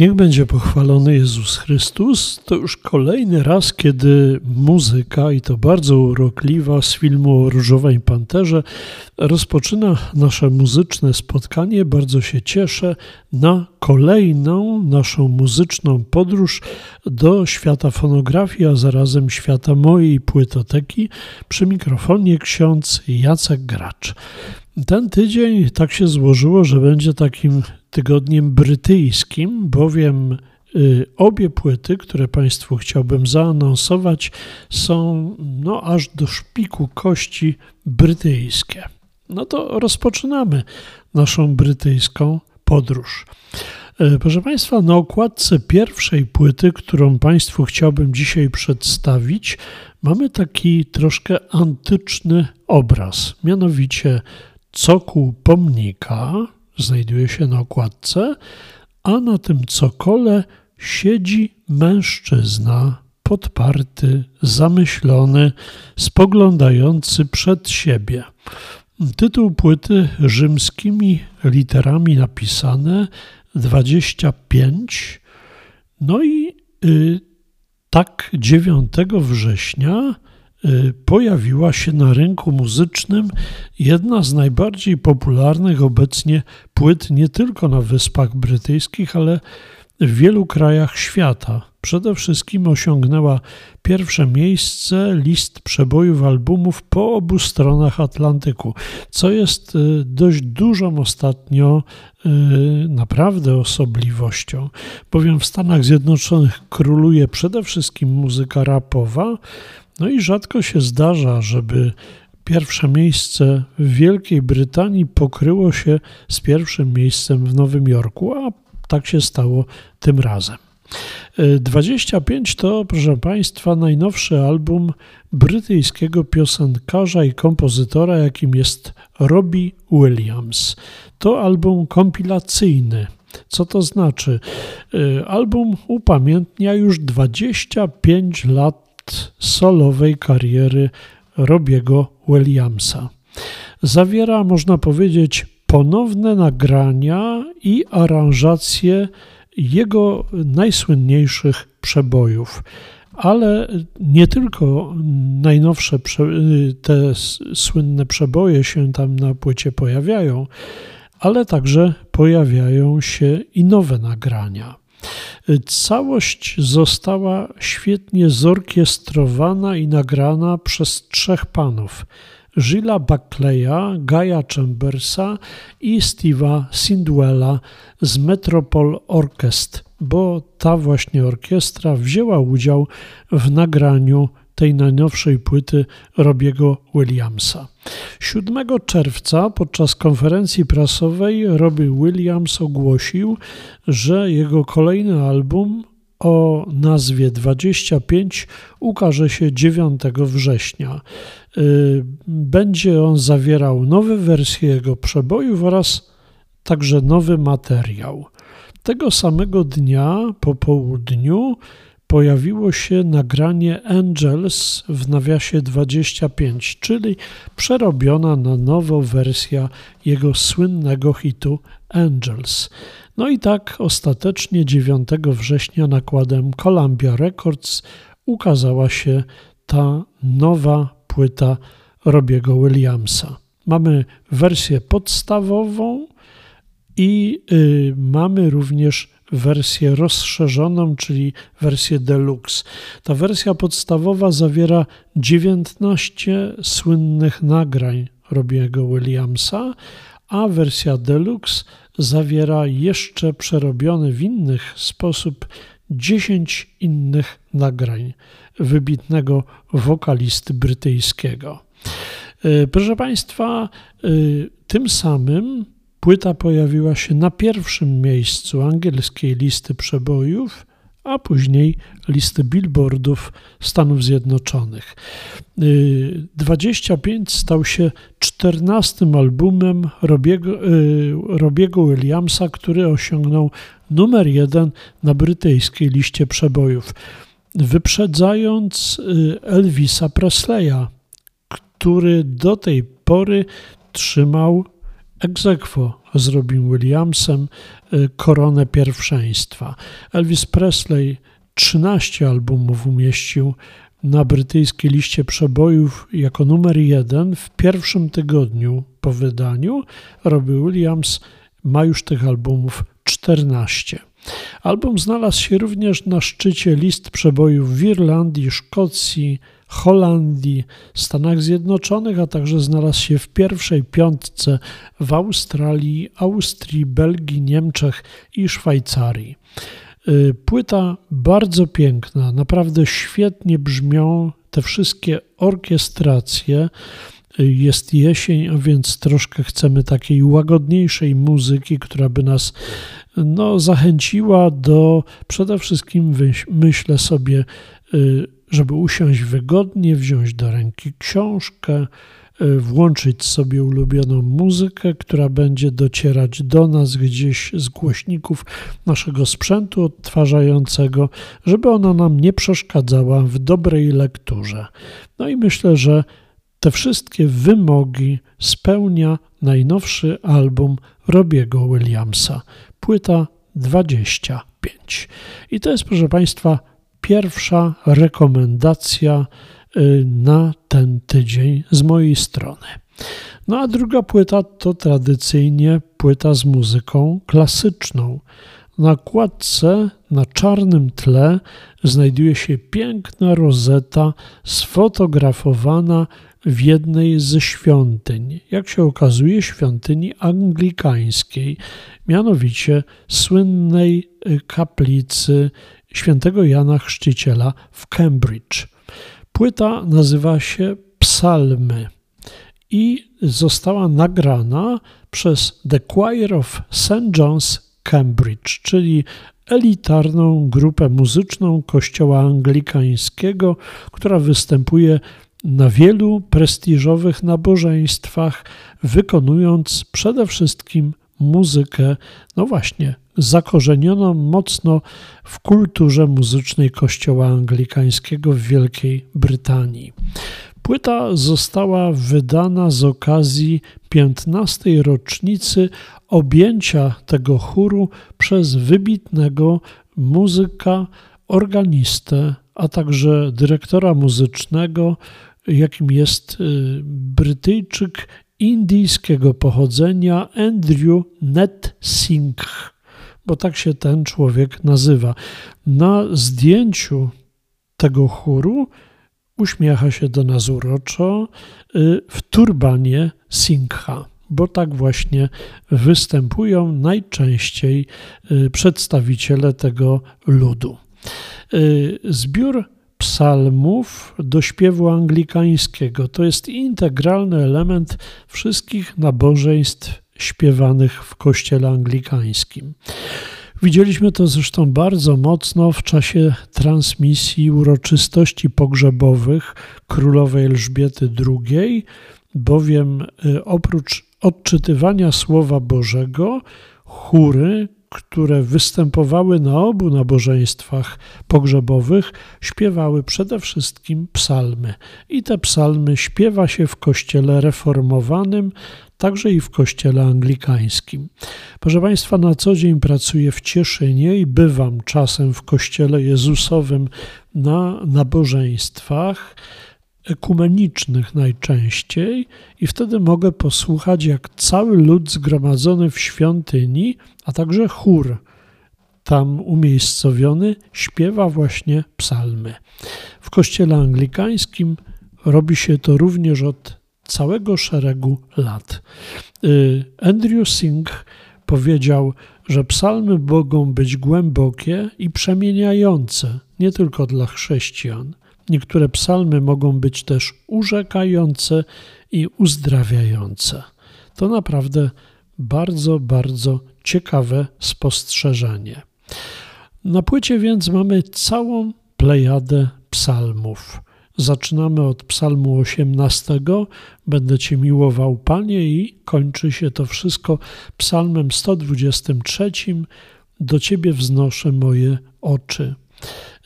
Niech będzie pochwalony Jezus Chrystus. To już kolejny raz, kiedy muzyka, i to bardzo urokliwa, z filmu o Różowej Panterze, rozpoczyna nasze muzyczne spotkanie. Bardzo się cieszę na kolejną naszą muzyczną podróż do świata fonografii, a zarazem świata mojej płytoteki. Przy mikrofonie ksiądz Jacek Gracz. Ten tydzień tak się złożyło, że będzie takim tygodniem brytyjskim, bowiem y, obie płyty, które Państwu chciałbym zaanonsować, są no, aż do szpiku kości brytyjskie. No to rozpoczynamy naszą brytyjską podróż. Y, proszę Państwa, na okładce pierwszej płyty, którą Państwu chciałbym dzisiaj przedstawić, mamy taki troszkę antyczny obraz, mianowicie cokół pomnika znajduje się na okładce, a na tym cokole siedzi mężczyzna podparty, zamyślony, spoglądający przed siebie. Tytuł płyty rzymskimi literami napisane 25. No i y, tak 9 września pojawiła się na rynku muzycznym jedna z najbardziej popularnych obecnie płyt nie tylko na Wyspach Brytyjskich, ale w wielu krajach świata. Przede wszystkim osiągnęła pierwsze miejsce list przebojów albumów po obu stronach Atlantyku, co jest y, dość dużą ostatnio y, naprawdę osobliwością, bowiem w Stanach Zjednoczonych króluje przede wszystkim muzyka rapowa, no i rzadko się zdarza, żeby pierwsze miejsce w Wielkiej Brytanii pokryło się z pierwszym miejscem w Nowym Jorku, a tak się stało tym razem. 25 to, proszę Państwa, najnowszy album brytyjskiego piosenkarza i kompozytora, jakim jest Robbie Williams. To album kompilacyjny. Co to znaczy? Y, album upamiętnia już 25 lat solowej kariery Robiego Williamsa. Zawiera, można powiedzieć, ponowne nagrania i aranżacje jego najsłynniejszych przebojów. Ale nie tylko najnowsze te słynne przeboje się tam na płycie pojawiają, ale także pojawiają się i nowe nagrania. Całość została świetnie zorkiestrowana i nagrana przez trzech panów. Gilla Buckleya, Gaia Chambersa i Steve'a Sindwella z Metropol Orchestra, bo ta właśnie orkiestra wzięła udział w nagraniu tej najnowszej płyty Robiego Williamsa. 7 czerwca podczas konferencji prasowej Robbie Williams ogłosił, że jego kolejny album o nazwie 25 ukaże się 9 września. Y, będzie on zawierał nowe wersje jego przebojów oraz także nowy materiał. Tego samego dnia po południu pojawiło się nagranie Angels w nawiasie 25, czyli przerobiona na nowo wersja jego słynnego hitu Angels. No i tak ostatecznie 9 września nakładem Columbia Records ukazała się ta nowa płyta Robiego Williamsa. Mamy wersję podstawową i y, mamy również wersję rozszerzoną, czyli wersję deluxe. Ta wersja podstawowa zawiera 19 słynnych nagrań Robiego Williamsa, a wersja deluxe zawiera jeszcze przerobione w innych sposób 10 innych nagrań wybitnego wokalisty brytyjskiego. E, proszę Państwa, e, tym samym Płyta pojawiła się na pierwszym miejscu angielskiej listy przebojów, a później listy billboardów Stanów Zjednoczonych. 25 y, stał się czternastym albumem Robiego, y, Robiego Williamsa, który osiągnął numer jeden na brytyjskiej liście przebojów, wyprzedzając y, Elvisa Presleya, który do tej pory trzymał egzekwo z Robin Williamsem y, koronę pierwszeństwa. Elvis Presley 13 albumów umieścił na brytyjskiej liście przebojów jako numer jeden w pierwszym tygodniu po wydaniu. Robbie Williams ma już tych albumów 14. Album znalazł się również na szczycie list przebojów w Irlandii, Szkocji, Holandii, Stanach Zjednoczonych, a także znalazł się w pierwszej piątce w Australii, Austrii, Belgii, Niemczech i Szwajcarii. Y, płyta bardzo piękna, naprawdę świetnie brzmią te wszystkie orkiestracje. Y, jest jesień, a więc troszkę chcemy takiej łagodniejszej muzyki, która by nas no, zachęciła do przede wszystkim, myślę sobie, y, żeby usiąść wygodnie, wziąć do ręki książkę, y, włączyć sobie ulubioną muzykę, która będzie docierać do nas gdzieś z głośników naszego sprzętu odtwarzającego, żeby ona nam nie przeszkadzała w dobrej lekturze. No i myślę, że te wszystkie wymogi spełnia najnowszy album Robiego Williamsa, płyta 25. I to jest, proszę Państwa, pierwsza rekomendacja y, na ten tydzień z mojej strony. No a druga płyta to tradycyjnie płyta z muzyką klasyczną. Na kładce na czarnym tle znajduje się piękna rozeta sfotografowana w jednej ze świątyń, jak się okazuje, świątyni anglikańskiej, mianowicie słynnej y, kaplicy świętego Jana Chrzciciela w Cambridge. Płyta nazywa się Psalmy i została nagrana przez The Choir of St. John's Cambridge, czyli elitarną grupę muzyczną kościoła anglikańskiego, która występuje na wielu prestiżowych nabożeństwach, wykonując przede wszystkim muzykę, no właśnie, zakorzenioną mocno w kulturze muzycznej Kościoła Anglikańskiego w Wielkiej Brytanii. Płyta została wydana z okazji 15. rocznicy objęcia tego chóru przez wybitnego muzyka, organistę, a także dyrektora muzycznego, jakim jest y, Brytyjczyk indyjskiego pochodzenia Andrew Net Singh, bo tak się ten człowiek nazywa. Na zdjęciu tego chóru uśmiecha się do nas uroczo y, w turbanie Singha, bo tak właśnie występują najczęściej y, przedstawiciele tego ludu. Zbiór psalmów do śpiewu anglikańskiego. To jest integralny element wszystkich nabożeństw śpiewanych w kościele anglikańskim. Widzieliśmy to zresztą bardzo mocno w czasie transmisji uroczystości pogrzebowych królowej Elżbiety II, bowiem y, oprócz odczytywania Słowa Bożego, chóry które występowały na obu nabożeństwach pogrzebowych, śpiewały przede wszystkim psalmy. I te psalmy śpiewa się w kościele reformowanym, także i w kościele anglikańskim. Proszę Państwa, na co dzień pracuję w Cieszynie i bywam czasem w kościele Jezusowym na nabożeństwach ekumenicznych najczęściej i wtedy mogę posłuchać, jak cały lud zgromadzony w świątyni, a także chór tam umiejscowiony, śpiewa właśnie psalmy. W kościele anglikańskim robi się to również od całego szeregu lat. Y, Andrew Singh powiedział, że psalmy mogą być głębokie i przemieniające nie tylko dla chrześcijan, Niektóre psalmy mogą być też urzekające i uzdrawiające. To naprawdę bardzo, bardzo ciekawe spostrzeżenie. Na płycie więc mamy całą plejadę psalmów. Zaczynamy od psalmu 18. Będę Cię miłował, Panie, i kończy się to wszystko psalmem 123. Do Ciebie wznoszę moje oczy.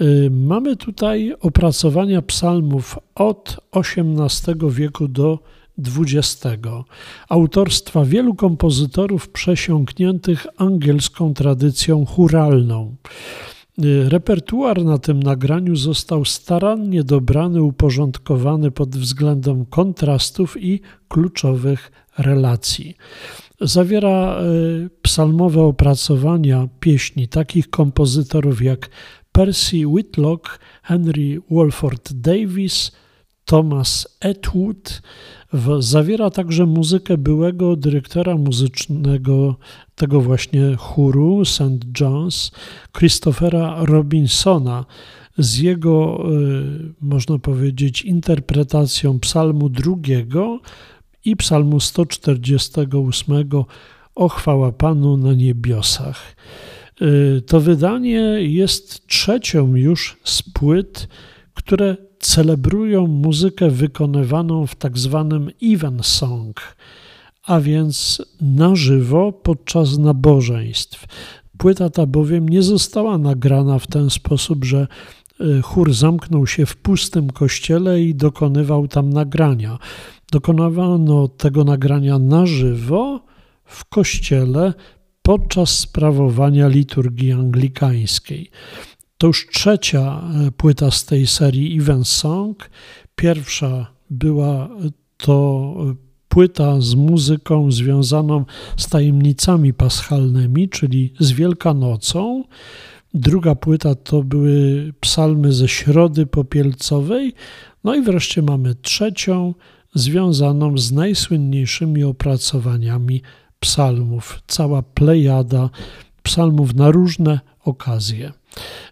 Y, mamy tutaj opracowania psalmów od XVIII wieku do XX, autorstwa wielu kompozytorów przesiąkniętych angielską tradycją churalną. Repertuar na tym nagraniu został starannie dobrany, uporządkowany pod względem kontrastów i kluczowych relacji. Zawiera e, psalmowe opracowania pieśni takich kompozytorów jak Percy Whitlock, Henry Walford Davis, Thomas Atwood. Zawiera także muzykę byłego dyrektora muzycznego tego właśnie chóru St. John's, Christophera Robinsona, z jego, e, można powiedzieć, interpretacją psalmu drugiego i psalmu 148 O chwała Panu na niebiosach. Y, to wydanie jest trzecią już z płyt, które celebrują muzykę wykonywaną w tak zwanym event song, a więc na żywo podczas nabożeństw. Płyta ta bowiem nie została nagrana w ten sposób, że y, chór zamknął się w pustym kościele i dokonywał tam nagrania. Dokonywano tego nagrania na żywo w kościele podczas sprawowania liturgii anglikańskiej. To już trzecia e, płyta z tej serii Event Song. Pierwsza była to e, płyta z muzyką związaną z tajemnicami paschalnymi, czyli z Wielkanocą. Druga płyta to były psalmy ze Środy Popielcowej. No i wreszcie mamy trzecią, związaną z najsłynniejszymi opracowaniami psalmów, cała plejada psalmów na różne okazje.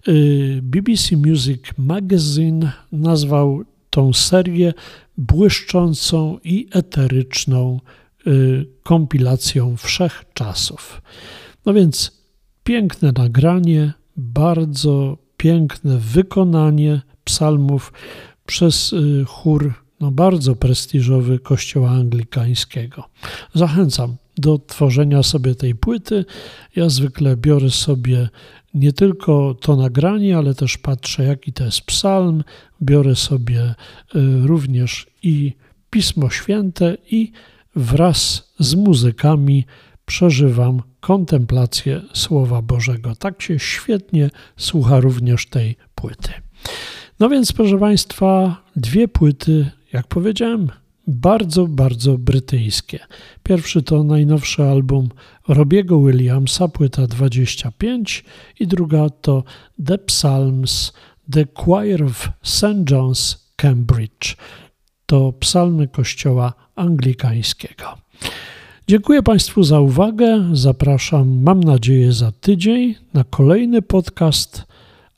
Y, BBC Music Magazine nazwał tą serię błyszczącą i eteryczną y, kompilacją wszechczasów. No więc piękne nagranie, bardzo piękne wykonanie psalmów przez y, chór no, bardzo prestiżowy Kościoła Anglikańskiego. Zachęcam do tworzenia sobie tej płyty. Ja zwykle biorę sobie nie tylko to nagranie, ale też patrzę, jaki to jest psalm. Biorę sobie y, również i Pismo Święte i wraz z muzykami przeżywam kontemplację Słowa Bożego. Tak się świetnie słucha również tej płyty. No więc, proszę Państwa, dwie płyty, jak powiedziałem, bardzo, bardzo brytyjskie. Pierwszy to najnowszy album Robiego Williamsa, płyta 25 i druga to The Psalms, The Choir of St. John's, Cambridge. To psalmy kościoła anglikańskiego. Dziękuję Państwu za uwagę. Zapraszam, mam nadzieję, za tydzień na kolejny podcast,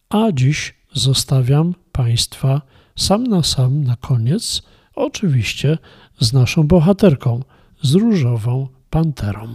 a dziś zostawiam Państwa sam na sam na koniec Oczywiście z naszą bohaterką, z różową panterą.